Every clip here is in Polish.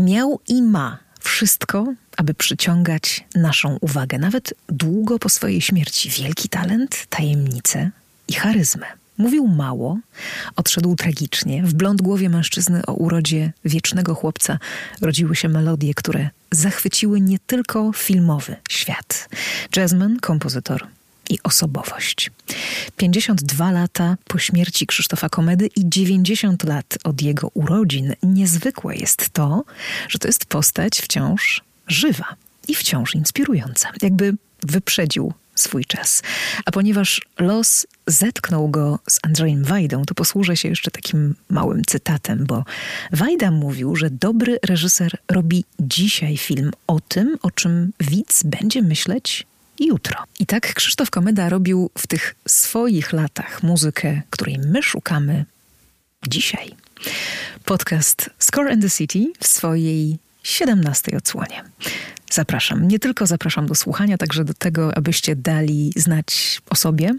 miał i ma wszystko, aby przyciągać naszą uwagę, nawet długo po swojej śmierci. Wielki talent, tajemnicę i charyzmę. Mówił mało, odszedł tragicznie. W blond głowie mężczyzny o urodzie wiecznego chłopca rodziły się melodie, które zachwyciły nie tylko filmowy świat. Jazzman, kompozytor i osobowość. 52 lata po śmierci Krzysztofa Komedy i 90 lat od jego urodzin. Niezwykłe jest to, że to jest postać wciąż żywa i wciąż inspirująca. Jakby wyprzedził swój czas. A ponieważ los zetknął go z Andrzejem Wajdą, to posłużę się jeszcze takim małym cytatem, bo Wajda mówił, że dobry reżyser robi dzisiaj film o tym, o czym widz będzie myśleć jutro. I tak Krzysztof Komeda robił w tych swoich latach muzykę, której my szukamy dzisiaj. Podcast Score and the City w swojej 17 odsłonie. Zapraszam. Nie tylko zapraszam do słuchania, także do tego, abyście dali znać o sobie,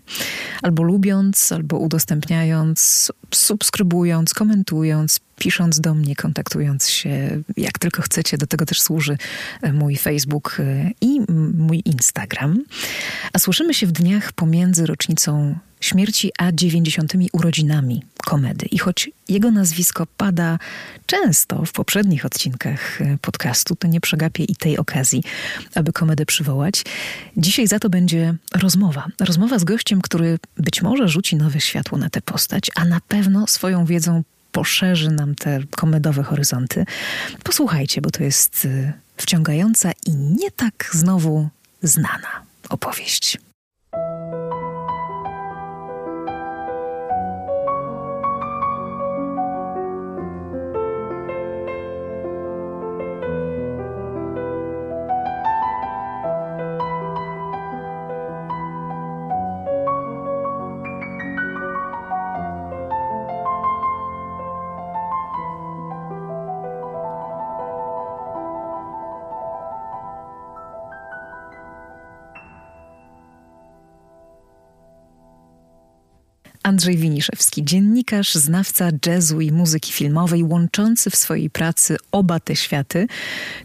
albo lubiąc, albo udostępniając, subskrybując, komentując, pisząc do mnie, kontaktując się, jak tylko chcecie. Do tego też służy e, mój Facebook e, i mój Instagram. A słyszymy się w dniach pomiędzy rocznicą śmierci a 90. urodzinami komedy. I choć jego nazwisko pada często w poprzednich odcinkach e, podcastu, to nie przegapię i tej okazji, aby komedę przywołać. Dzisiaj za to będzie rozmowa. Rozmowa z gościem, który być może rzuci nowe światło na tę postać, a na pewno swoją wiedzą poszerzy nam te komedowe horyzonty. Posłuchajcie, bo to jest e, wciągająca i nie tak znowu znana opowieść. Andrzej Winiszewski, dziennikarz, znawca jazzu i muzyki filmowej, łączący w swojej pracy oba te światy,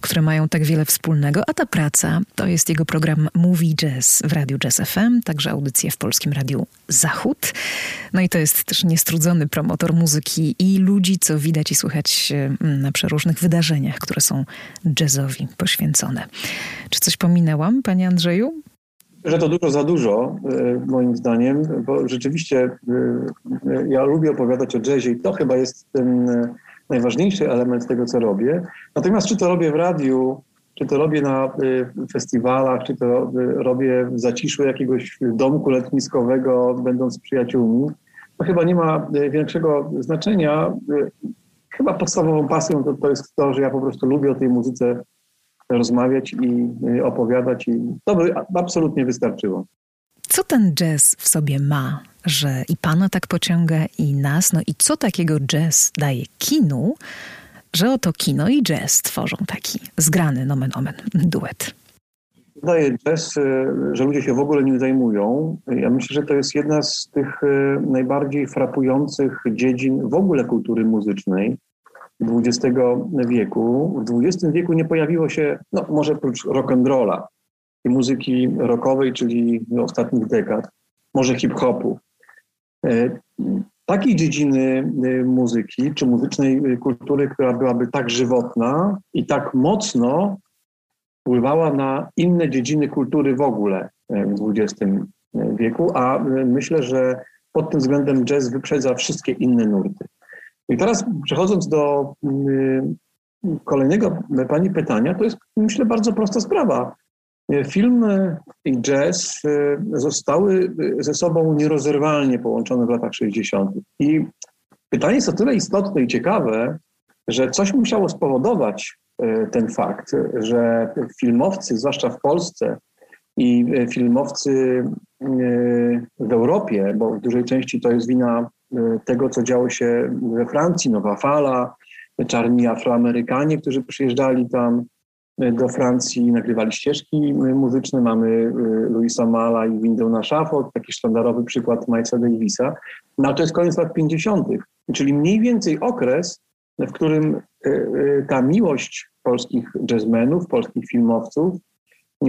które mają tak wiele wspólnego, a ta praca to jest jego program Movie Jazz w Radiu Jazz FM, także audycje w Polskim Radiu Zachód. No i to jest też niestrudzony promotor muzyki i ludzi, co widać i słychać mm, na przeróżnych wydarzeniach, które są jazzowi poświęcone. Czy coś pominęłam, panie Andrzeju? Że to dużo za dużo, e, moim zdaniem, bo rzeczywiście e, e, ja lubię opowiadać o jazzie i to chyba jest ten najważniejszy element tego, co robię. Natomiast czy to robię w radiu, czy to robię na festiwalach, czy to robię w zaciszu jakiegoś domku letniskowego, będąc przyjaciółmi, to chyba nie ma większego znaczenia. Chyba podstawową pasją to, to jest to, że ja po prostu lubię o tej muzyce rozmawiać i opowiadać i to by absolutnie wystarczyło. Co ten jazz w sobie ma, że i pana tak pociąga i nas, no i co takiego jazz daje kinu, że oto kino i jazz tworzą taki zgrany nomen omen duet? Daje jazz, e, że ludzie się w ogóle nim zajmują. Ja myślę, że to jest jedna z tych e, najbardziej frapujących dziedzin w ogóle kultury muzycznej. XX wieku. W XX wieku nie pojawiło się, no może oprócz rock'n'rolla i muzyki rockowej, czyli ostatnich dekad, może hip-hopu. E, takiej dziedziny e, muzyki czy muzycznej kultury, która byłaby tak żywotna i tak mocno wpływała na inne dziedziny kultury w ogóle e, w XX wieku, a myślę, że pod tym względem jazz wyprzedza wszystkie inne nurty. I teraz przechodząc do mm, kolejnego Pani pytania, to jest myślę bardzo prosta sprawa. Film i jazz y, zostały ze sobą nierozerwalnie połączone w latach 60. I pytanie jest o tyle istotne i ciekawe, że coś musiało spowodować y, ten fakt, że filmowcy, zwłaszcza w Polsce i filmowcy y, w Europie, bo w dużej części to jest wina tego, co działo się we Francji, Nowa Fala, czarni Afroamerykanie, którzy przyjeżdżali tam e, do Francji, nagrywali ścieżki muzyczne. Mamy Louisa Mala i Window na Szafot, taki sztandarowy przykład Milesa Davisa. No to jest koniec lat 50., czyli mniej więcej okres, w którym ta miłość polskich jazzmenów, polskich filmowców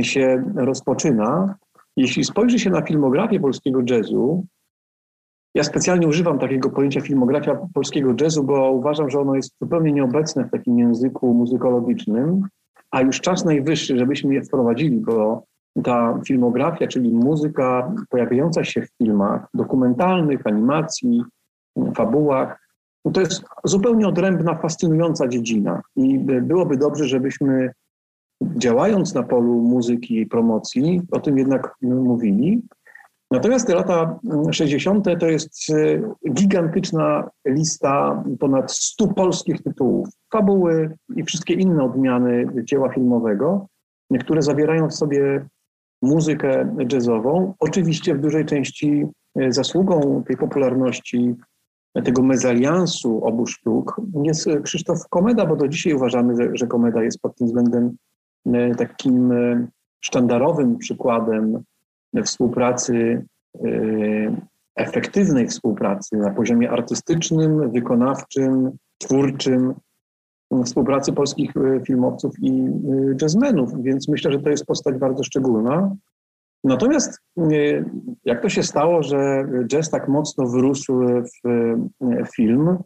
się rozpoczyna. Jeśli spojrzy się na filmografię polskiego jazzu, ja specjalnie używam takiego pojęcia filmografia polskiego jazzu, bo uważam, że ono jest zupełnie nieobecne w takim języku muzykologicznym, a już czas najwyższy, żebyśmy je wprowadzili, bo ta filmografia, czyli muzyka pojawiająca się w filmach dokumentalnych, animacji, fabułach, no to jest zupełnie odrębna, fascynująca dziedzina. I byłoby dobrze, żebyśmy działając na polu muzyki i promocji, o tym jednak mówili. Natomiast te lata 60. to jest e, gigantyczna lista ponad 100 polskich tytułów, fabuły i wszystkie inne odmiany dzieła filmowego, które zawierają w sobie muzykę jazzową. Oczywiście w dużej części e, zasługą tej popularności tego mezaliansu obu sztuk jest Krzysztof Komeda, bo do dzisiaj uważamy, że Komeda jest pod tym względem takim sztandarowym przykładem współpracy, e, efektywnej współpracy na poziomie artystycznym, wykonawczym, twórczym, współpracy polskich filmowców i jazzmenów, więc myślę, że to jest postać bardzo szczególna. Natomiast e, jak to się stało, że jazz tak mocno wyrósł w e, film,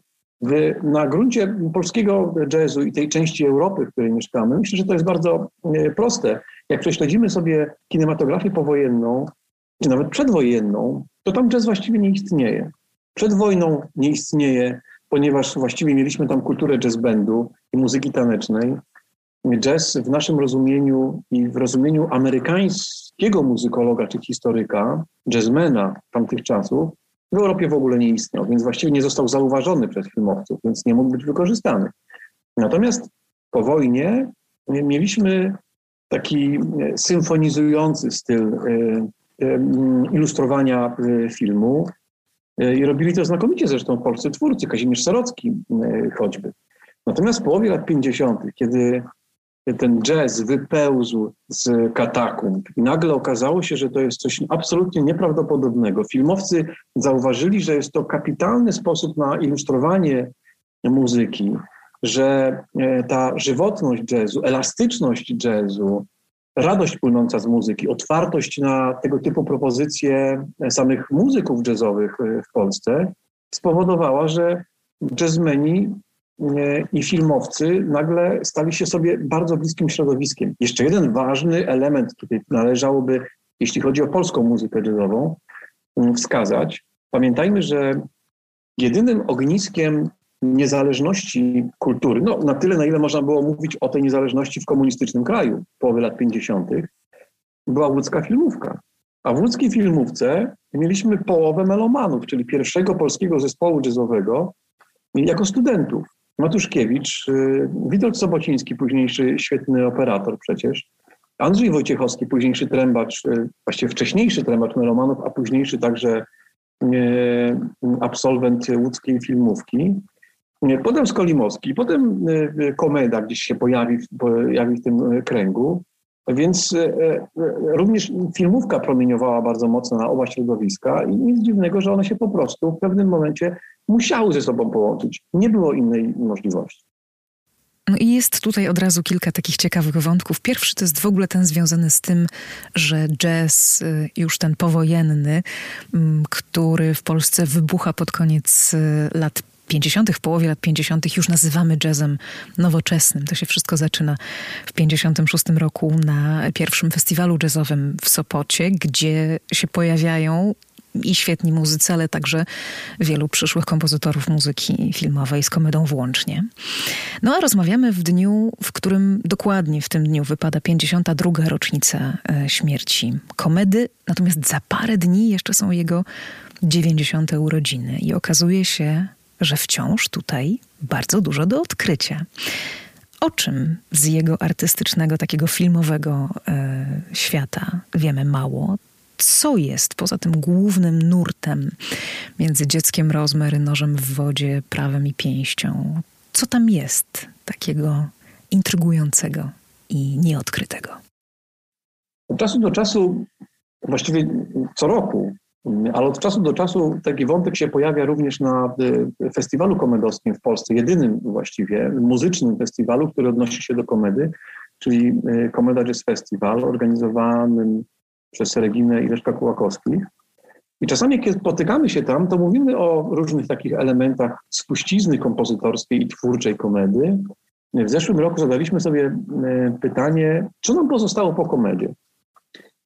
na gruncie polskiego jazzu i tej części Europy, w której mieszkamy, myślę, że to jest bardzo e, proste. Jak prześledzimy sobie kinematografię powojenną, czy nawet przedwojenną, to tam jazz właściwie nie istnieje. Przed wojną nie istnieje, ponieważ właściwie mieliśmy tam kulturę jazz bandu i muzyki tanecznej jazz w naszym rozumieniu i w rozumieniu amerykańskiego muzykologa czy historyka, jazzmena tamtych czasów, w Europie w ogóle nie istniał, więc właściwie nie został zauważony przez filmowców, więc nie mógł być wykorzystany. Natomiast po wojnie mieliśmy taki e, symfonizujący styl e, e, ilustrowania filmu i robili to znakomicie zresztą polscy twórcy, Kazimierz Sarocki choćby. Natomiast w połowie lat 50., kiedy ten jazz wypełzł z katakumb i nagle okazało się, że to jest coś absolutnie nieprawdopodobnego. Filmowcy zauważyli, że jest to kapitalny sposób na ilustrowanie muzyki, że e, ta żywotność jazzu, elastyczność jazzu, radość płynąca z muzyki, otwartość na tego typu propozycje samych muzyków jazzowych e, w Polsce spowodowała, że jazzmeni i filmowcy nagle stali się sobie bardzo bliskim środowiskiem. Jeszcze jeden ważny element tutaj należałoby, jeśli chodzi o polską muzykę jazzową, mm, wskazać. Pamiętajmy, że jedynym ogniskiem niezależności kultury, no na tyle, na ile można było mówić o tej niezależności w komunistycznym kraju połowy lat 50., była łódzka filmówka. A w łódzkiej filmówce mieliśmy połowę melomanów, czyli pierwszego polskiego zespołu jazzowego jako studentów. Matuszkiewicz, y, Witold Sobociński, późniejszy świetny operator przecież, Andrzej Wojciechowski, późniejszy trębacz, y, właściwie wcześniejszy trębacz melomanów, a późniejszy także y, absolwent łódzkiej filmówki. Potem Skolimowski, potem Komeda gdzieś się pojawi, pojawi w tym kręgu. Więc również filmówka promieniowała bardzo mocno na oba środowiska i nic dziwnego, że one się po prostu w pewnym momencie musiały ze sobą połączyć. Nie było innej możliwości. No i jest tutaj od razu kilka takich ciekawych wątków. Pierwszy to jest w ogóle ten związany z tym, że jazz, y, już ten powojenny, mm, który w Polsce wybucha pod koniec y, lat 50., w połowie lat 50., już nazywamy jazzem nowoczesnym. To się wszystko zaczyna w 56 roku na pierwszym festiwalu jazzowym w Sopocie, gdzie się pojawiają i świetni muzycy, ale także wielu przyszłych kompozytorów muzyki filmowej z komedą włącznie. No a rozmawiamy w dniu, w którym dokładnie w tym dniu wypada 52. rocznica e, śmierci komedy, natomiast za parę dni jeszcze są jego 90. urodziny i okazuje się, że wciąż tutaj bardzo dużo do odkrycia. O czym z jego artystycznego, takiego filmowego e, świata wiemy mało, co jest poza tym głównym nurtem między dzieckiem rozmery, nożem w wodzie, prawem i pięścią? Co tam jest takiego intrygującego i nieodkrytego? Od czasu do czasu, właściwie co roku, Ale od czasu do czasu taki wątek się pojawia również na festiwalu komedowskim w Polsce, jedynym właściwie muzycznym festiwalu, który odnosi się do komedy, czyli Komeda Jazz Festival, organizowanym przez Reginę i Leszka Kułakowskich. I czasami, kiedy spotykamy się tam, to mówimy o różnych takich elementach spuścizny kompozytorskiej i twórczej komedy. W zeszłym roku zadaliśmy sobie e, pytanie, co nam pozostało po komedzie.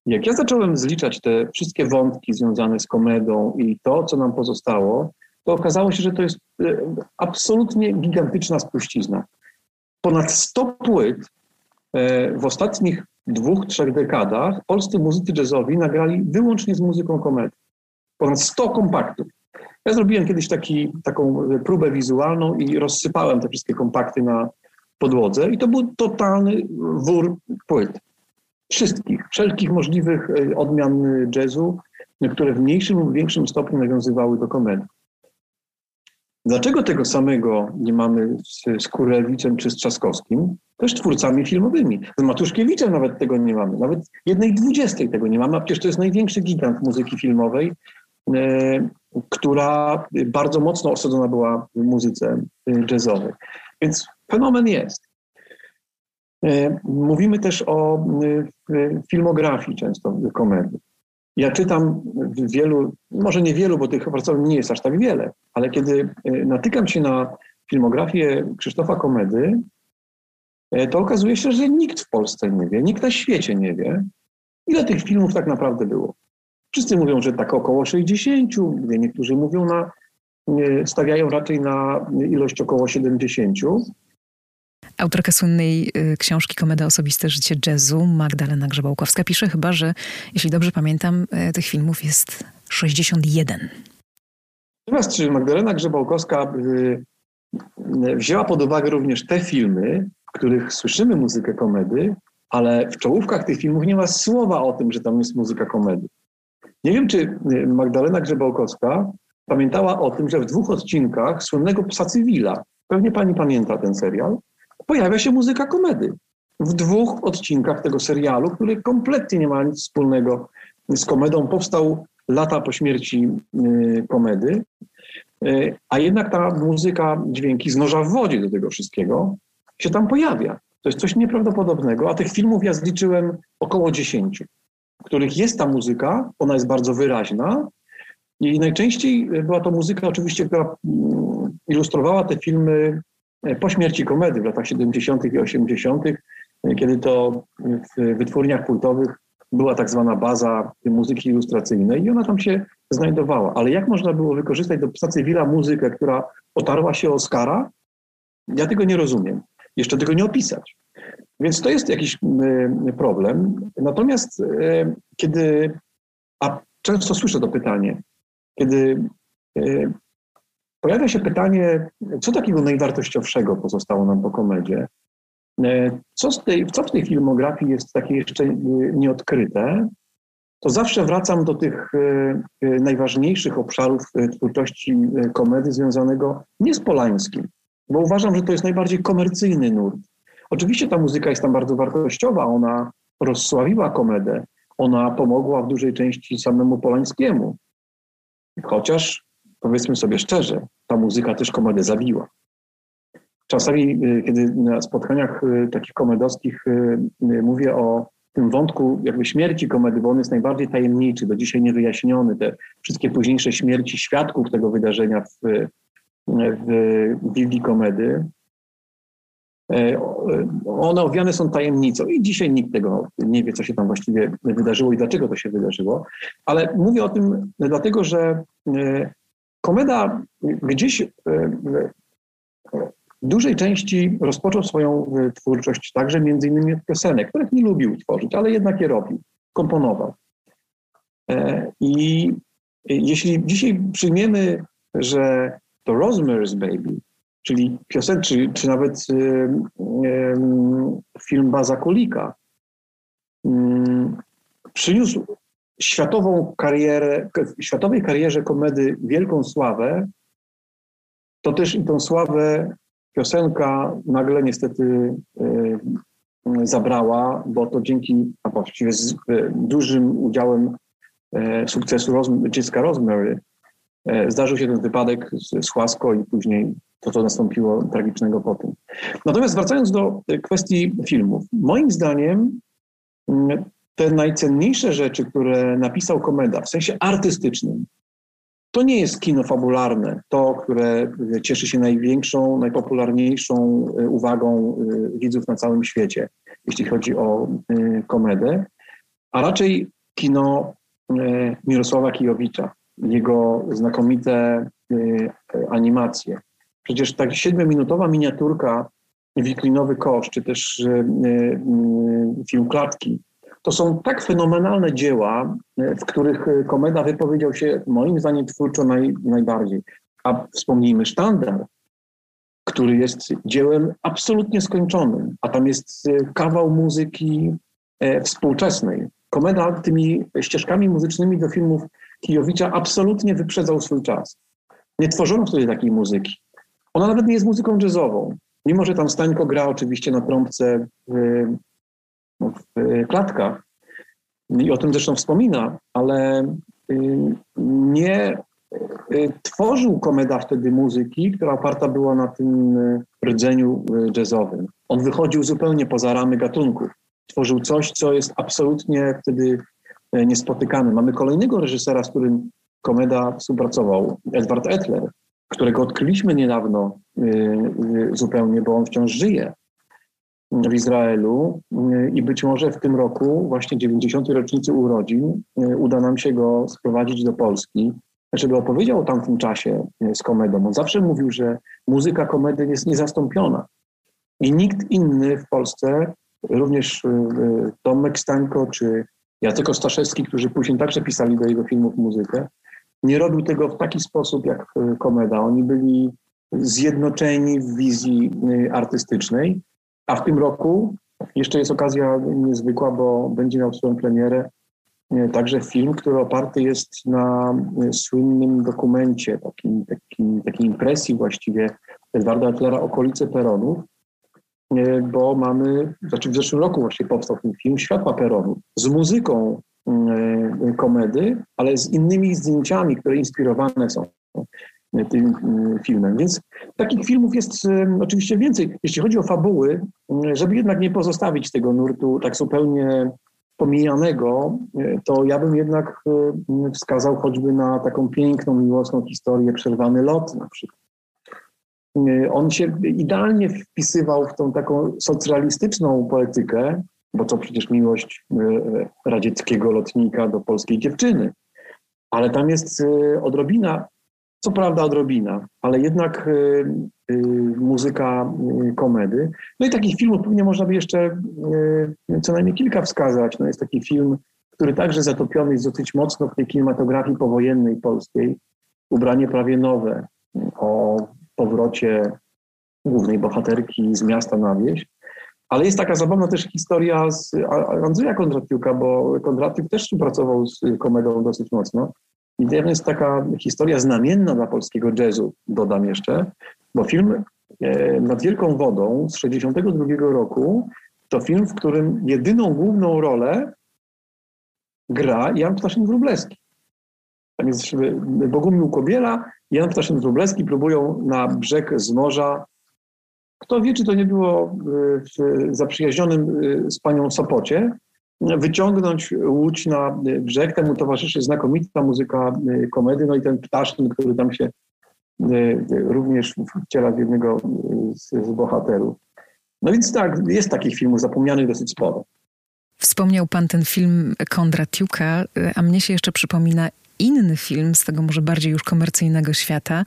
Jak ja zacząłem zliczać te wszystkie wątki związane z komedą i to, co nam pozostało, to okazało się, że to jest e, absolutnie gigantyczna spuścizna. Ponad 100 płyt e, w ostatnich dwóch, trzech dekadach polscy muzycy jazzowi nagrali wyłącznie z muzyką komedy ponad 100 kompaktów. Ja zrobiłem kiedyś taki, taką próbę wizualną i rozsypałem te wszystkie kompakty na podłodze i to był totalny wór płyt. Wszystkich, wszelkich możliwych e, odmian jazzu, które w mniejszym lub większym stopniu nawiązywały do komedii. Dlaczego tego samego nie mamy z, z Kurewiczem czy z Trzaskowskim? Też twórcami filmowymi. Z Matuszkiewiczem nawet tego nie mamy. Nawet jednej dwudziestej tego nie mamy, a przecież to jest największy gigant muzyki filmowej E, która bardzo mocno osadzona była w muzyce jazzowej. Więc fenomen jest. E, mówimy też o e, filmografii często komedii. Ja czytam wielu, może nie wielu, bo tych opracowań nie jest aż tak wiele, ale kiedy natykam się na filmografię Krzysztofa Komedy, to okazuje się, że nikt w Polsce nie wie, nikt na świecie nie wie, ile tych filmów tak naprawdę było. Wszyscy mówią, że tak około 60, niektórzy mówią na, stawiają raczej na ilość około 70. Autorka słynnej y, książki Komeda Osobiste Życie Jazzu, Magdalena Grzebałkowska, pisze chyba, że jeśli dobrze pamiętam, y, tych filmów jest 61. Natomiast czy Magdalena Grzebałkowska y, wzięła pod uwagę również te filmy, w których słyszymy muzykę komedy, ale w czołówkach tych filmów nie ma słowa o tym, że tam jest muzyka komedy. Nie wiem, czy Magdalena Grzebałkowska pamiętała o tym, że w dwóch odcinkach słynnego Psa Cywila, pewnie pani pamięta ten serial, pojawia się muzyka komedy. W dwóch odcinkach tego serialu, który kompletnie nie ma nic wspólnego z komedą, powstał lata po śmierci y, komedy, y, a jednak ta muzyka, dźwięki z noża w wodzie do tego wszystkiego się tam pojawia. To jest coś nieprawdopodobnego, a tych filmów ja zliczyłem około dziesięciu których jest ta muzyka, ona jest bardzo wyraźna i najczęściej była to muzyka oczywiście, która mm, ilustrowała te filmy po śmierci komedy w latach 70. i 80., e, kiedy to w wytwórniach płytowych była tak zwana baza muzyki ilustracyjnej i ona tam się znajdowała. Ale jak można było wykorzystać do psa cywila muzykę, która otarła się Oscara? Ja tego nie rozumiem. Jeszcze tego nie opisać. Więc to jest jakiś y, problem. Natomiast kiedy, a często słyszę to pytanie, kiedy pojawia się pytanie, co takiego najwartościowszego pozostało nam po komedzie, co, z tej, co w tej filmografii jest takie jeszcze nieodkryte, to zawsze wracam do tych najważniejszych obszarów twórczości komedy związanego nie z Polańskim, bo uważam, że to jest najbardziej komercyjny nurt. Oczywiście ta muzyka jest tam bardzo wartościowa, ona rozsławiła komedę, ona pomogła w dużej części samemu Polańskiemu. Chociaż, powiedzmy sobie szczerze, ta muzyka też komedę zabiła. Czasami, y, kiedy na spotkaniach y, takich komedowskich y, mówię o tym wątku jakby śmierci komedy, bo on jest najbardziej tajemniczy, do dzisiaj niewyjaśniony, te wszystkie późniejsze śmierci świadków tego wydarzenia w, w Biblii komedy, E, one owiane są tajemnicą i dzisiaj nikt tego nie wie, co się tam właściwie wydarzyło i dlaczego to się wydarzyło. Ale mówię o tym dlatego, że e, komeda gdzieś e, w dużej części rozpoczął swoją twórczość także między innymi od piosenek, których nie lubił tworzyć, ale jednak je robił, komponował. I jeśli dzisiaj przyjmiemy, że to Rosemary's Baby czyli piosen, czy, czy nawet film Baza Kulika, y, przyniósł światową karierę, światowej karierze komedy wielką sławę, to też i tą sławę piosenka nagle niestety zabrała, bo to dzięki, a właściwie z dużym udziałem sukcesu dziecka Rosemary, zdarzył się ten wypadek z, z łaską i później to, co nastąpiło tragicznego po tym. Natomiast wracając do kwestii filmów. Moim zdaniem mm, te najcenniejsze rzeczy, które napisał Komeda w sensie artystycznym, to nie jest kino fabularne, to, które cieszy się największą, najpopularniejszą e, uwagą e, widzów na całym świecie, jeśli chodzi o e, komedę, a raczej kino Mirosława Kijowicza, jego znakomite animacje. Przecież tak siedmiominutowa miniaturka Wiklinowy Kosz, czy też film Klatki, to są tak fenomenalne dzieła, e, w których e, Komeda wypowiedział się moim zdaniem twórczo naj, najbardziej. A wspomnijmy Sztandar, który jest dziełem absolutnie skończonym, a tam jest e, kawał muzyki współczesnej. Komeda tymi ścieżkami muzycznymi do filmów Kijowicza absolutnie wyprzedzał swój czas. Nie tworzono wtedy takiej muzyki. Ona nawet nie jest muzyką jazzową. Mimo, że tam Stańko gra oczywiście na trąbce klatkach. I o tym zresztą wspomina, ale y, nie y, tworzył Komeda wtedy muzyki, która oparta była na tym rdzeniu jazzowym. On wychodził zupełnie poza ramy gatunków. Tworzył coś, co jest absolutnie wtedy niespotykane. Mamy kolejnego reżysera, z którym Komeda współpracował, Edward Etler, którego odkryliśmy niedawno zupełnie, bo on wciąż żyje w Izraelu i być może w tym roku, właśnie 90. rocznicy urodzin, uda nam się go sprowadzić do Polski, żeby opowiedział o tamtym czasie z komedą. On zawsze mówił, że muzyka komedy jest niezastąpiona. I nikt inny w Polsce, również y, y, Tomek Stańko czy Jacek Ostaszewski, którzy później także pisali do jego filmów muzykę, nie robił tego w taki sposób jak y, komeda. Oni byli zjednoczeni w wizji artystycznej a w tym roku jeszcze jest okazja niezwykła, bo będzie miał swoją premierę e, także film, który oparty jest na e, słynnym dokumencie, takim, takim, takiej impresji właściwie Edwarda Etlera Okolice Peronów, e, bo mamy, znaczy w zeszłym roku właśnie powstał ten film Światła Peronu z muzyką komedy, ale z innymi zdjęciami, które inspirowane są tym mm, filmem. Więc takich filmów jest oczywiście więcej. Jeśli chodzi o fabuły, mm, żeby jednak nie pozostawić tego nurtu tak zupełnie pomijanego, to ja bym jednak wskazał choćby na taką piękną, miłosną historię Przerwany lot na przykład. On się idealnie wpisywał w tą taką socrealistyczną poetykę, bo to przecież miłość radzieckiego lotnika do polskiej dziewczyny. Ale tam jest odrobina co prawda odrobina, ale jednak y, y, muzyka y, komedy. No i takich filmów pewnie można by jeszcze co najmniej kilka wskazać. No jest taki film, który także zatopiony jest dosyć mocno w tej kinematografii powojennej polskiej. Ubranie prawie nowe o powrocie głównej bohaterki z miasta na wieś. Ale jest taka zabawna też historia z Andrzeja Kondratiuka, bo Kondratiuk też współpracował z komedą dosyć mocno. I to jest taka historia znamienna dla polskiego jazzu, dodam jeszcze, bo film e, Nad Wielką Wodą z 1962 roku to film, w którym jedyną główną rolę gra Jan Ptaszyn-Wróblewski. Tam jest Bogumił Kobiela, Jan Ptaszyn-Wróblewski próbują na brzeg z morza. Kto wie, czy to nie było e, w zaprzyjaźnionym e, z panią Sopocie, wyciągnąć łódź na brzeg. Temu towarzyszy znakomita muzyka y, komedy, no i ten ptaszyn, który tam się y, również wciela w jednego z, z bohaterów. No więc tak, jest takich filmów zapomnianych dosyć sporo. Wspomniał pan ten film Kondratiuka, a mnie się jeszcze przypomina inny film z tego może bardziej już komercyjnego świata,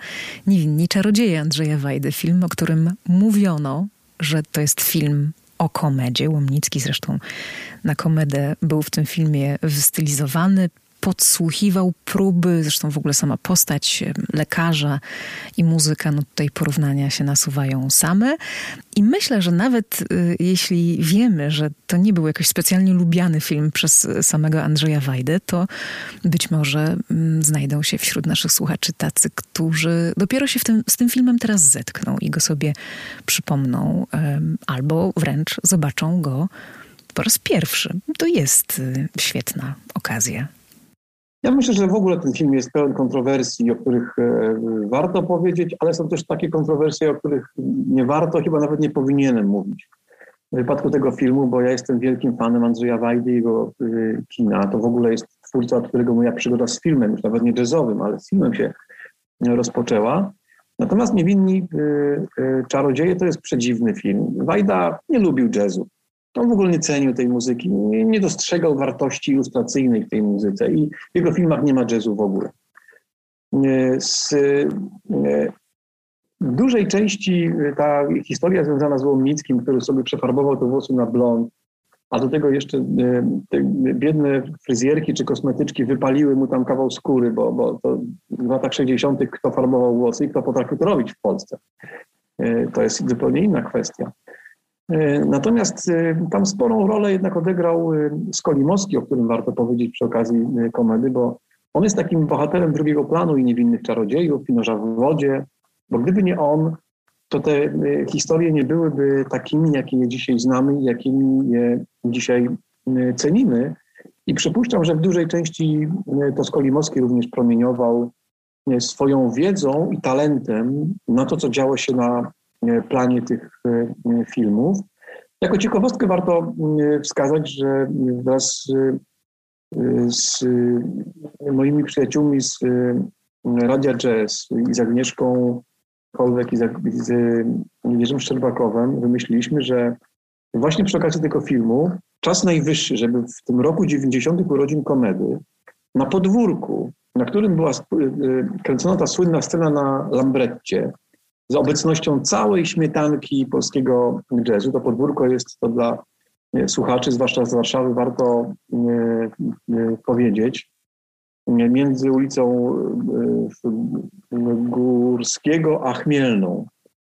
Niewinni Czarodzieje Andrzeja Wajdy. Film, o którym mówiono, że to jest film o komedzie. Łomnicki zresztą na komedę był w tym filmie wystylizowany podsłuchiwał próby, zresztą w ogóle sama postać lekarza i muzyka, no tutaj porównania się nasuwają same. I myślę, że nawet y, jeśli wiemy, że to nie był jakoś specjalnie lubiany film przez samego Andrzeja Wajdę, to być może y, znajdą się wśród naszych słuchaczy tacy, którzy dopiero się tym, z tym filmem teraz zetkną i go sobie przypomną, albo wręcz zobaczą go po raz pierwszy. To jest świetna okazja. Ja myślę, że w ogóle ten film jest pełen kontrowersji, o których e, warto powiedzieć, ale są też takie kontrowersje, o których nie warto, chyba nawet nie powinienem mówić. W wypadku tego filmu, bo ja jestem wielkim fanem Andrzeja Wajdy i jego y, kina, to w ogóle jest twórca, od którego moja przygoda z filmem, już nawet nie jazzowym, ale z filmem się rozpoczęła. Natomiast Niewinni y, Czarodzieje to jest przedziwny film. Wajda nie lubił jazzu. On w ogóle nie cenił tej muzyki, nie, dostrzegał wartości ilustracyjnej w tej muzyce i w jego filmach nie ma jazzu w ogóle. Z w dużej części ta historia związana z Łomnickim, który sobie przefarbował te włosy na blond, a do tego jeszcze te biedne fryzjerki czy kosmetyczki wypaliły mu tam kawał skóry, bo, bo to w latach 60. kto farbował włosy i kto potrafił to robić w Polsce. To jest zupełnie inna kwestia. E, natomiast e, tam sporą rolę jednak odegrał e, Skolimowski, o którym warto powiedzieć przy okazji komedy, bo on jest takim bohaterem drugiego planu i niewinnych czarodziejów, Pinorza w wodzie, bo gdyby nie on, to te historie nie byłyby takimi, jakie je dzisiaj znamy i jakimi je dzisiaj cenimy. I przypuszczam, że w dużej części to Skolimowski również promieniował swoją wiedzą i talentem na to, co działo się na planie tych e, filmów. Jako ciekawostkę warto e, wskazać, że wraz z moimi przyjaciółmi z Radia Jazz i z Agnieszką Kolwek i z Jerzym Szczerbakowem wymyśliliśmy, że właśnie przy okazji tego filmu czas najwyższy, żeby w tym roku 90. urodzin komedy na podwórku, na którym była kręcona ta słynna scena na Lambretcie, z obecnością całej śmietanki polskiego jazzu. To podwórko jest to dla słuchaczy, zwłaszcza z Warszawy, warto powiedzieć. Między ulicą Górskiego a Chmielną.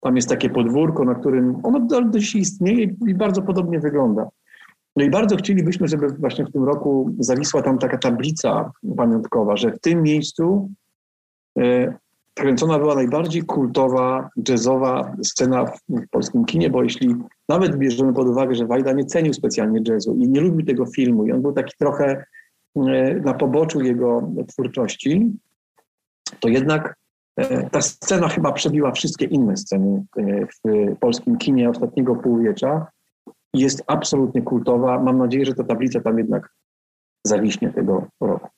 Tam jest takie podwórko, na którym ono do dzisiaj istnieje i bardzo podobnie wygląda. No i bardzo chcielibyśmy, żeby właśnie w tym roku zawisła tam taka tablica pamiątkowa, że w tym miejscu e, kręcona była najbardziej kultowa, jazzowa scena w polskim kinie, bo jeśli nawet bierzemy pod uwagę, że Wajda nie cenił specjalnie jazzu i nie lubił tego filmu i on był taki trochę e, na poboczu jego twórczości, to jednak e, ta scena chyba przebiła wszystkie inne sceny e, w polskim kinie ostatniego półwiecza jest absolutnie kultowa. Mam nadzieję, że ta tablica tam jednak zawiśnie tego roku.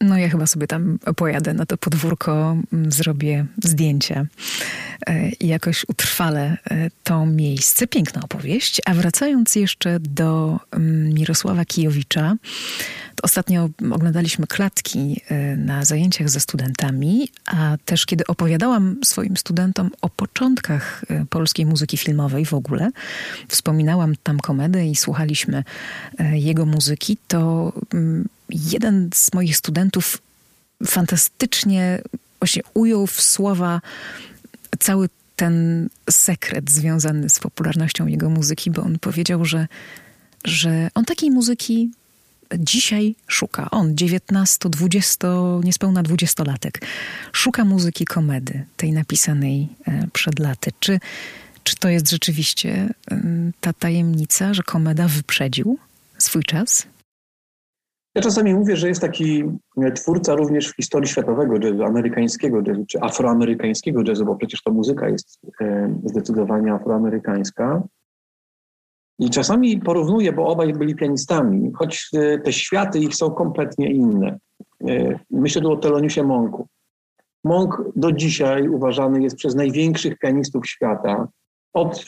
No ja chyba sobie tam pojadę na to podwórko, mm, zrobię zdjęcia e, i jakoś utrwalę e, to miejsce. Piękna opowieść. A wracając jeszcze do mm, Mirosława Kijowicza, ostatnio oglądaliśmy klatki e, na zajęciach ze studentami, a też kiedy opowiadałam swoim studentom o początkach polskiej muzyki filmowej w ogóle, wspominałam tam komedę i słuchaliśmy jego muzyki, to mm, jeden z moich studentów fantastycznie właśnie ujął w słowa cały ten sekret związany z popularnością jego muzyki, bo on powiedział, że, że on takiej muzyki dzisiaj szuka. On, 19, 20, niespełna dwudziestolatek, szuka muzyki komedy, tej napisanej e, przed laty. Czy, czy to jest rzeczywiście ta tajemnica, że komeda wyprzedził swój czas? Ja czasami mówię, że jest taki e, twórca również w historii światowego jazzu, amerykańskiego jazzu, czy afroamerykańskiego jazzu, bo przecież ta muzyka jest e, zdecydowanie afroamerykańska. I czasami porównuję, bo obaj byli pianistami, choć e, te światy ich są kompletnie inne. Myślę tu o Teloniusie Monku. Monk do dzisiaj uważany jest przez największych pianistów świata, od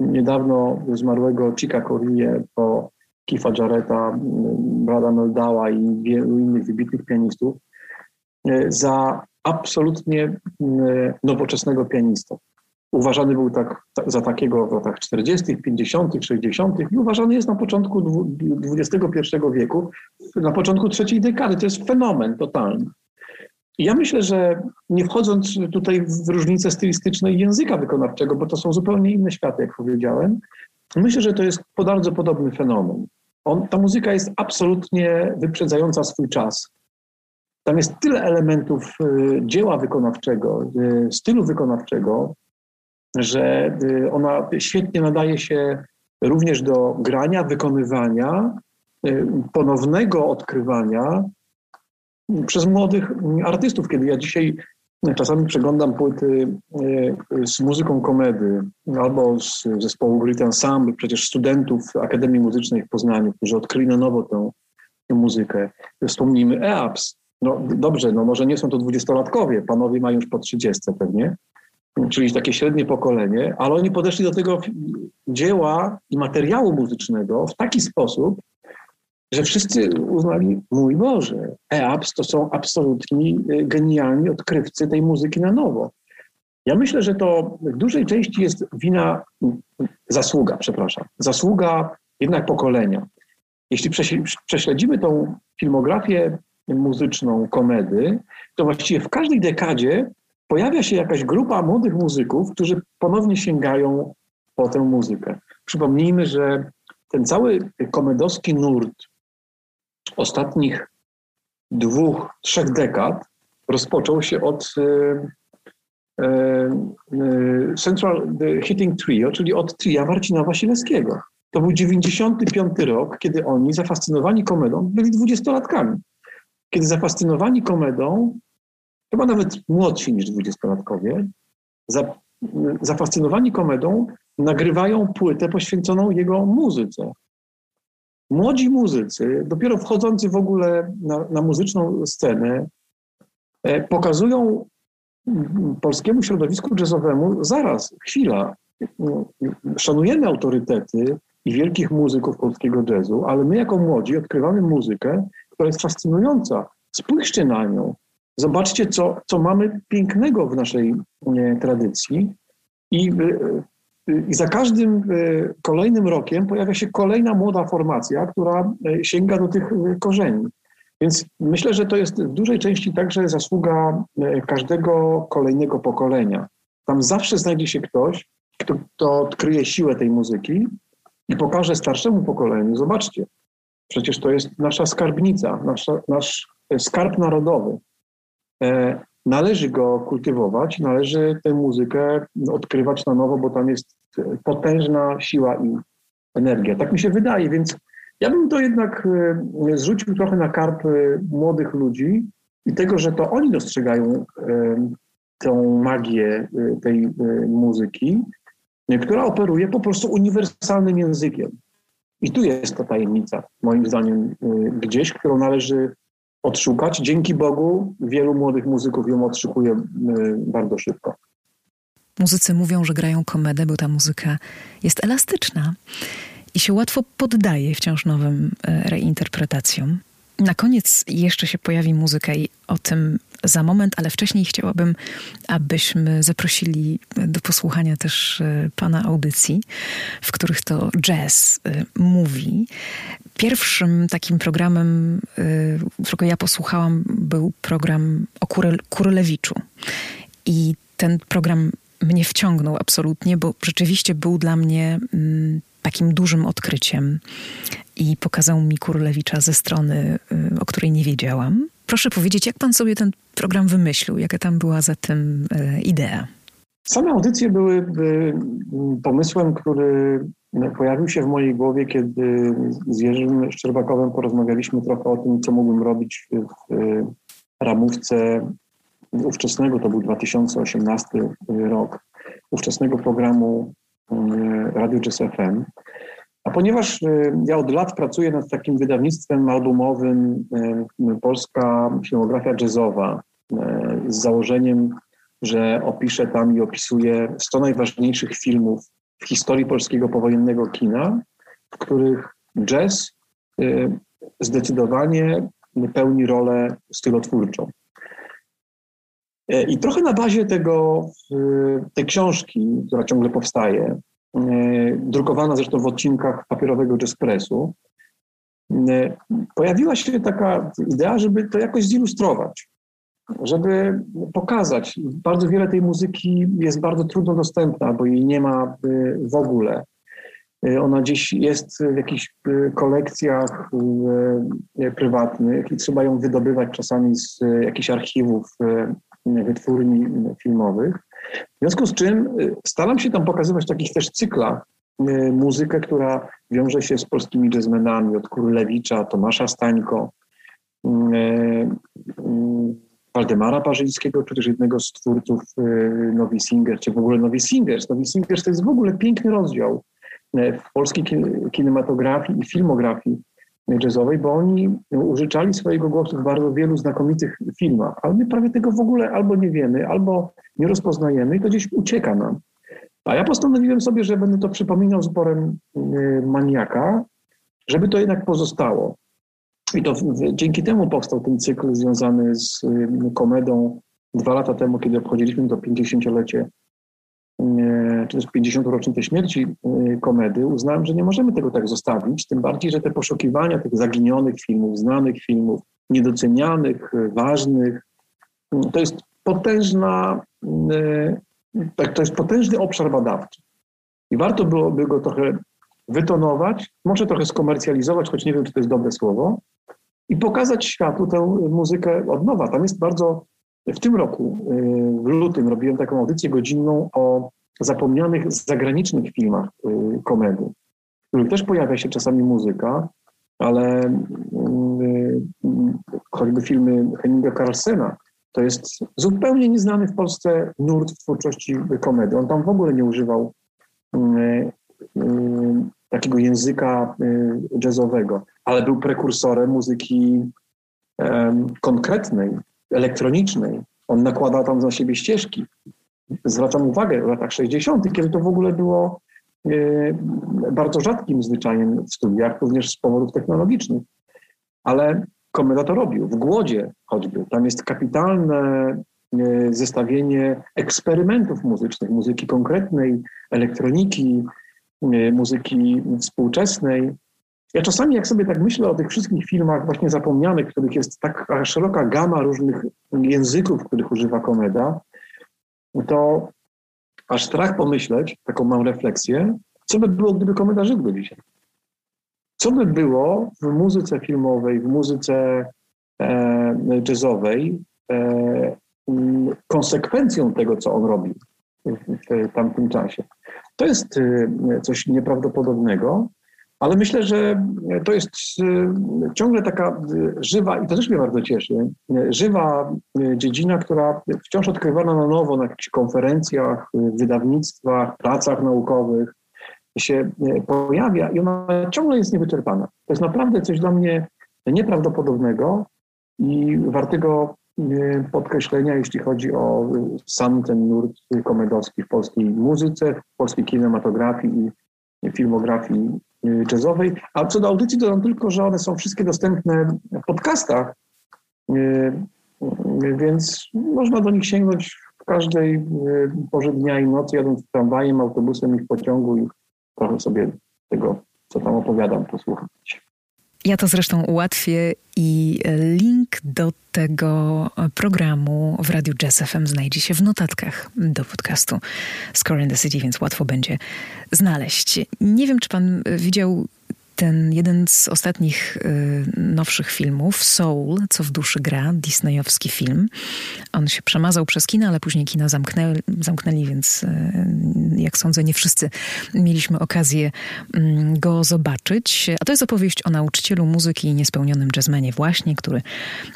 niedawno zmarłego Chica Corie po Kifa Jareta, Brada Meldała i wielu innych wybitnych pianistów, e, za absolutnie e, nowoczesnego pianistę. Uważany był tak, za takiego w latach 40., 50., 60. i uważany jest na początku XXI wieku, na początku trzeciej dekady. To jest fenomen totalny. I ja myślę, że nie wchodząc tutaj w różnice stylistyczne języka wykonawczego, bo to są zupełnie inne światy, jak powiedziałem, myślę, że to jest bardzo podobny fenomen. On, ta muzyka jest absolutnie wyprzedzająca swój czas. Tam jest tyle elementów y, dzieła wykonawczego, y, stylu wykonawczego, że y, ona świetnie nadaje się również do grania, wykonywania, ponownego odkrywania przez młodych artystów. Kiedy ja dzisiaj czasami przeglądam płyty z muzyką komedy albo z zespołu Great Ensemble, przecież studentów Akademii Muzycznej w Poznaniu, którzy odkryli na nowo tę, muzykę. Wspomnijmy EAPS. No dobrze, no może nie są to dwudziestolatkowie, panowie mają już po trzydziestce pewnie, czyli takie średnie pokolenie, ale oni podeszli do tego dzieła i materiału muzycznego w taki sposób, że wszyscy uznali, mój Boże, EAPS to są absolutni y, genialni odkrywcy tej muzyki na nowo. Ja myślę, że to w dużej części jest wina, zasługa, przepraszam, zasługa jednak pokolenia. Jeśli prześledzimy tą filmografię muzyczną komedy, to właściwie w każdej dekadzie pojawia się jakaś grupa młodych muzyków, którzy ponownie sięgają po tę muzykę. Przypomnijmy, że ten cały komedowski nurt ostatnich dwóch, trzech dekad rozpoczął się od e, e, e, Central Hitting Trio, czyli od tria Marcina Wasilewskiego. To był 95 rok, kiedy oni zafascynowani komedą byli dwudziestolatkami. Kiedy zafascynowani komedą chyba nawet młodsi niż dwudziestolatkowie, za, zafascynowani komedą, nagrywają płytę poświęconą jego muzyce. Młodzi muzycy, dopiero wchodzący w ogóle na, na muzyczną scenę, e, pokazują polskiemu środowisku jazzowemu zaraz, chwila, szanujemy autorytety i wielkich muzyków polskiego jazzu, ale my jako młodzi odkrywamy muzykę, która jest fascynująca. Spójrzcie na nią. Zobaczcie, co, co mamy pięknego w naszej nie, tradycji i, y, i za każdym y, kolejnym rokiem pojawia się kolejna młoda formacja, która y, sięga do tych korzeni. Więc myślę, że to jest w dużej części także zasługa każdego kolejnego pokolenia. Tam zawsze znajdzie się ktoś, kto, kto odkryje siłę tej muzyki i pokaże starszemu pokoleniu, zobaczcie, przecież to jest nasza skarbnica, nasza, nasz skarb narodowy. E, należy go kultywować, należy tę muzykę odkrywać na nowo, bo tam jest potężna siła i energia. Tak mi się wydaje, więc ja bym to jednak e, zrzucił trochę na karp młodych ludzi i tego, że to oni dostrzegają e, tą magię tej muzyki, która operuje po prostu uniwersalnym językiem. I tu jest ta tajemnica, moim zdaniem, gdzieś, którą należy odszukać. Dzięki Bogu wielu młodych muzyków ją odszukuje y, bardzo szybko. Muzycy mówią, że grają komedę, bo ta muzyka jest elastyczna i się łatwo poddaje wciąż nowym y, reinterpretacjom. Na koniec jeszcze się pojawi muzyka i o tym za moment, ale wcześniej chciałabym, abyśmy zaprosili do posłuchania też e, pana audycji, w których to jazz mówi. Pierwszym takim programem, e, którego ja posłuchałam, był program o Kurylewiczu. I ten program mnie wciągnął absolutnie, bo rzeczywiście był dla mnie mm, takim dużym odkryciem i pokazał mi Kurlewicza ze strony, o której nie wiedziałam. Proszę powiedzieć, jak pan sobie ten program wymyślił? Jaka tam była za tym e, idea? Same audycje były pomysłem, który pojawił się w mojej głowie, kiedy z Jerzym Szczerbakowem porozmawialiśmy trochę o tym, co mógłbym robić w ramówce ówczesnego, to był 2018 rok, ówczesnego programu Radio Jazz FM. A ponieważ y, ja od lat pracuję nad takim wydawnictwem albumowym y, Polska Filmografia Jazzowa y, z założeniem, że opiszę tam i opisuję 100 najważniejszych filmów w historii polskiego powojennego kina, w których jazz zdecydowanie pełni rolę stylotwórczą. I trochę na bazie tego, tej książki, która ciągle powstaje, E, drukowana zresztą w odcinkach papierowego Jazzpressu, e, pojawiła się taka idea, żeby to jakoś zilustrować, żeby pokazać. Bardzo wiele tej muzyki jest bardzo trudno dostępna, bo jej nie ma e, w ogóle. Ona gdzieś jest w jakichś kolekcjach prywatnych i trzeba ją wydobywać czasami z jakichś archiwów wytwórni filmowych. W związku z czym y, staram się tam pokazywać w takich też cyklach y, muzykę, która wiąże się z polskimi jazzmenami, od Kurlewicza, Tomasza Stańko, Waldemara Parzyńskiego, czy też jednego z twórców Nowi Singers, czy w ogóle Nowi Singers. Nowi Singers to jest w ogóle piękny rozdział w polskiej kinematografii i filmografii jazzowej, bo oni użyczali swojego głosu w bardzo wielu znakomitych filmach, ale my prawie tego w ogóle albo nie wiemy, albo nie rozpoznajemy i to gdzieś ucieka nam. A ja postanowiłem sobie, że będę to przypominał z uporem y, maniaka, żeby to jednak pozostało. I to dzięki temu powstał ten cykl związany z y, komedą dwa lata temu, kiedy obchodziliśmy to 50-lecie czy też 50. rocznicę śmierci y, komedy, uznałem, że nie możemy tego tak zostawić, tym bardziej, że te poszukiwania tych zaginionych filmów, znanych filmów, niedocenianych, y, ważnych, y, to jest potężna, tak, to jest potężny obszar badawczy. I warto byłoby go trochę wytonować, może trochę skomercjalizować, choć nie wiem, czy to jest dobre słowo, i pokazać światu tę muzykę od nowa. Tam jest bardzo w tym roku, y, w lutym, robiłem taką audycję godzinną o zapomnianych zagranicznych filmach y, komedy, w których też pojawia się czasami muzyka, ale y, choćby filmy Henninga Carlsena, to jest zupełnie nieznany w Polsce nurt w twórczości komedy. On tam w ogóle nie używał takiego języka jazzowego, ale był prekursorem muzyki konkretnej, elektronicznej. On nakładał tam za siebie ścieżki. Zwracam uwagę w latach 60., kiedy to w ogóle było e, bardzo rzadkim zwyczajem w studiach, również z powodów technologicznych. Ale Komeda to robił, w Głodzie choćby. Tam jest kapitalne zestawienie eksperymentów muzycznych, muzyki konkretnej, elektroniki, muzyki współczesnej, ja czasami, jak sobie tak myślę o tych wszystkich filmach właśnie zapomnianych, których jest tak szeroka gama różnych języków, których używa komeda, to aż strach pomyśleć, taką mam refleksję, co by było, gdyby komeda żył do dzisiaj? Co by było w muzyce filmowej, w muzyce e, jazzowej e, konsekwencją tego, co on robił w, w tamtym czasie? To jest e, coś nieprawdopodobnego, ale myślę, że to jest y, ciągle taka żywa, i to też mnie bardzo cieszy, żywa dziedzina, która wciąż odkrywana na nowo na jakichś konferencjach, wydawnictwach, pracach naukowych się pojawia i ona ciągle jest niewyczerpana. To jest naprawdę coś dla mnie nieprawdopodobnego i wartego podkreślenia, jeśli chodzi o sam ten nurt komedowski w polskiej muzyce, w polskiej kinematografii i filmografii Y, jazzowej. A co do audycji, dodam tylko, że one są wszystkie dostępne w podcastach, y, y, więc można do nich sięgnąć w każdej porze dnia i nocy, jadąc tramwajem, autobusem i w pociągu i trochę sobie tego, co tam opowiadam, posłuchać. Ja to zresztą ułatwię i link do tego programu w Radiu Jazz FM znajdzie się w notatkach do podcastu Score in the City, więc łatwo będzie znaleźć. Nie wiem, czy pan widział ten jeden z ostatnich y, nowszych filmów, Soul, co w duszy gra, disneyowski film. On się przemazał przez kina, ale później kina zamknęli, zamknęli więc y, jak sądzę, nie wszyscy mieliśmy okazję y, go zobaczyć. A to jest opowieść o nauczycielu muzyki i niespełnionym jazzmenie właśnie, który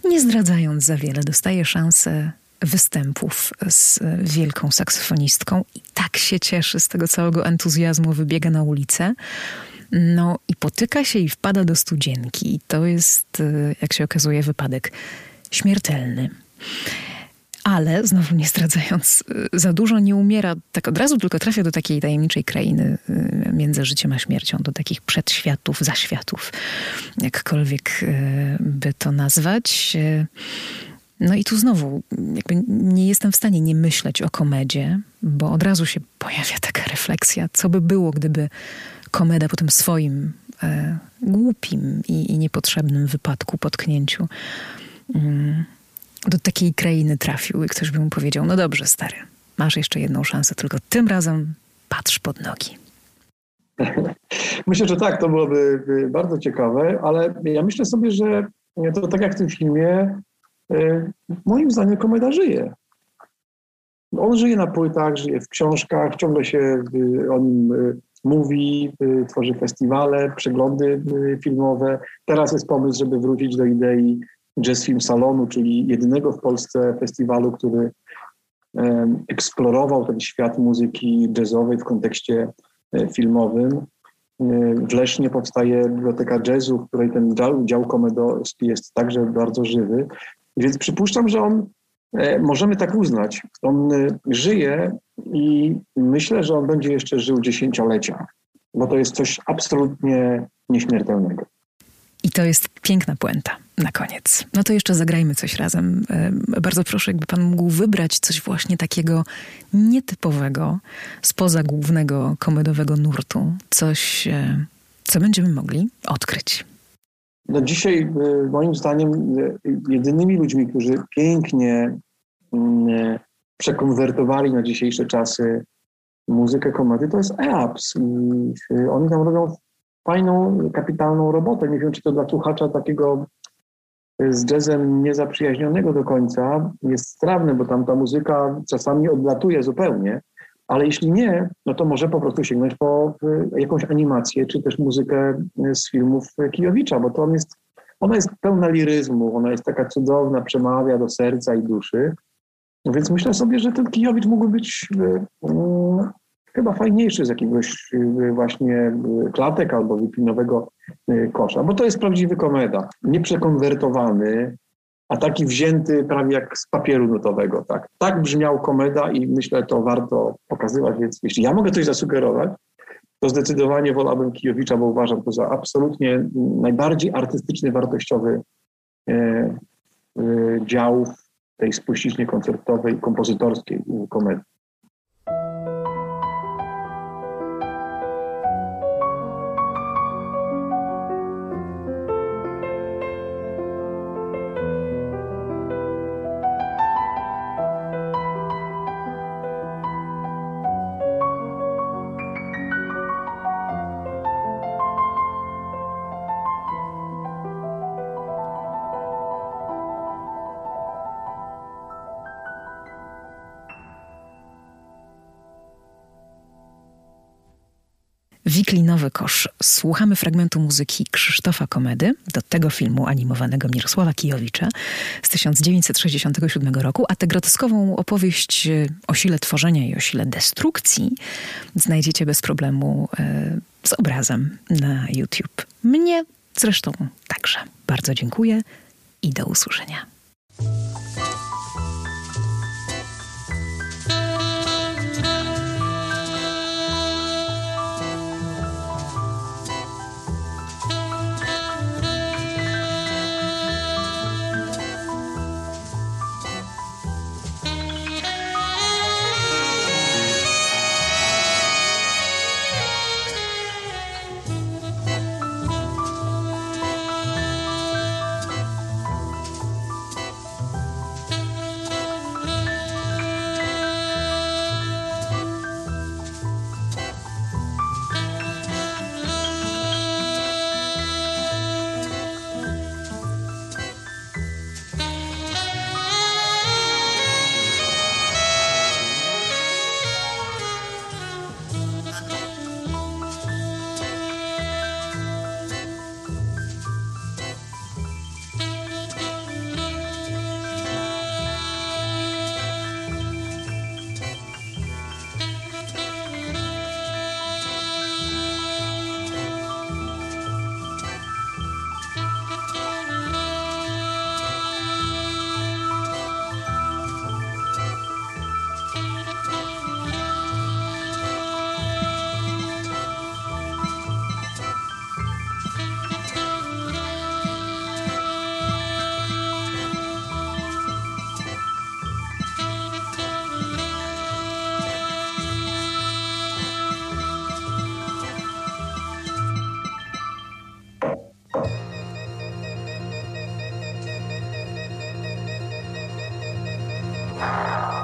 nie zdradzając za wiele dostaje szansę występów z wielką saksofonistką i tak się cieszy z tego całego entuzjazmu, wybiega na ulicę. No i potyka się i wpada do studzienki. I to jest, e, jak się okazuje, wypadek śmiertelny. Ale, znowu nie zdradzając e, za dużo, nie umiera tak od razu, tylko trafia do takiej tajemniczej krainy e, między życiem a śmiercią, do takich przedświatów, zaświatów, jakkolwiek by to nazwać. No i tu znowu jakby nie jestem w stanie nie myśleć o komedzie, bo od razu się pojawia taka refleksja, co by było, gdyby komeda po tym swoim e, głupim i, i, niepotrzebnym wypadku, potknięciu mm, do takiej krainy trafił i ktoś by mu powiedział, no dobrze stary, masz jeszcze jedną szansę, tylko tym razem patrz pod nogi. Myślę, że tak, to byłoby bardzo ciekawe, ale ja myślę sobie, że to tak jak w tym filmie, e, moim zdaniem komeda żyje. On żyje na płytach, żyje w książkach, ciągle się o nim mówi, y, tworzy festiwale, przeglądy y, filmowe. Teraz jest pomysł, żeby wrócić do idei Jazz Film Salonu, czyli jedynego w Polsce festiwalu, który eksplorował ten świat muzyki jazzowej w kontekście e, filmowym. E, w Lesznie powstaje Biblioteka Jazzu, w której ten dział, dział komedowski jest także bardzo żywy. Więc przypuszczam, że on, e, możemy tak uznać, on żyje i myślę, że on będzie jeszcze żył dziesięciolecia, bo to jest coś absolutnie nieśmiertelnego. I to jest piękna puenta na koniec. No to jeszcze zagrajmy coś razem. Bardzo proszę, jakby pan mógł wybrać coś właśnie takiego nietypowego, spoza głównego komedowego nurtu. Coś, e, co będziemy mogli odkryć. No dzisiaj e, moim zdaniem e, jedynymi ludźmi, którzy pięknie mm, przekonwertowali na dzisiejsze czasy muzykę komedy, to jest EAPS. I oni tam robią fajną, kapitalną robotę. Nie wiem, czy to dla słuchacza takiego e, z jazzem niezaprzyjaźnionego do końca jest strawne, bo tam ta muzyka czasami odlatuje zupełnie, ale jeśli nie, no to może po prostu sięgnąć po e, jakąś animację, czy też muzykę z filmów Kijowicza, bo to on jest, ona jest pełna liryzmu, ona jest taka cudowna, przemawia do serca i duszy. Więc myślę sobie, że ten Kijowicz mógłby być chyba fajniejszy z jakiegoś y, właśnie klatek albo wipinowego kosza, bo to jest prawdziwy komeda, nieprzekonwertowany, a taki wzięty prawie jak z papieru notowego. Tak, tak brzmiał komeda i myślę, to warto pokazywać, więc jeśli ja mogę coś zasugerować, to zdecydowanie wolałbym Kijowicza, bo uważam to za absolutnie najbardziej artystyczny, wartościowy e, e, dział tej spuściźnie koncertowej, kompozytorskiej komedii. Wiklinowy kosz. Słuchamy fragmentu muzyki Krzysztofa Komedy do tego filmu animowanego Mirosława Kijowicza z 1967 roku, a tę groteskową opowieść o sile tworzenia i o sile destrukcji znajdziecie bez problemu e, z obrazem na YouTube. Mnie zresztą także. Bardzo dziękuję i do usłyszenia. Música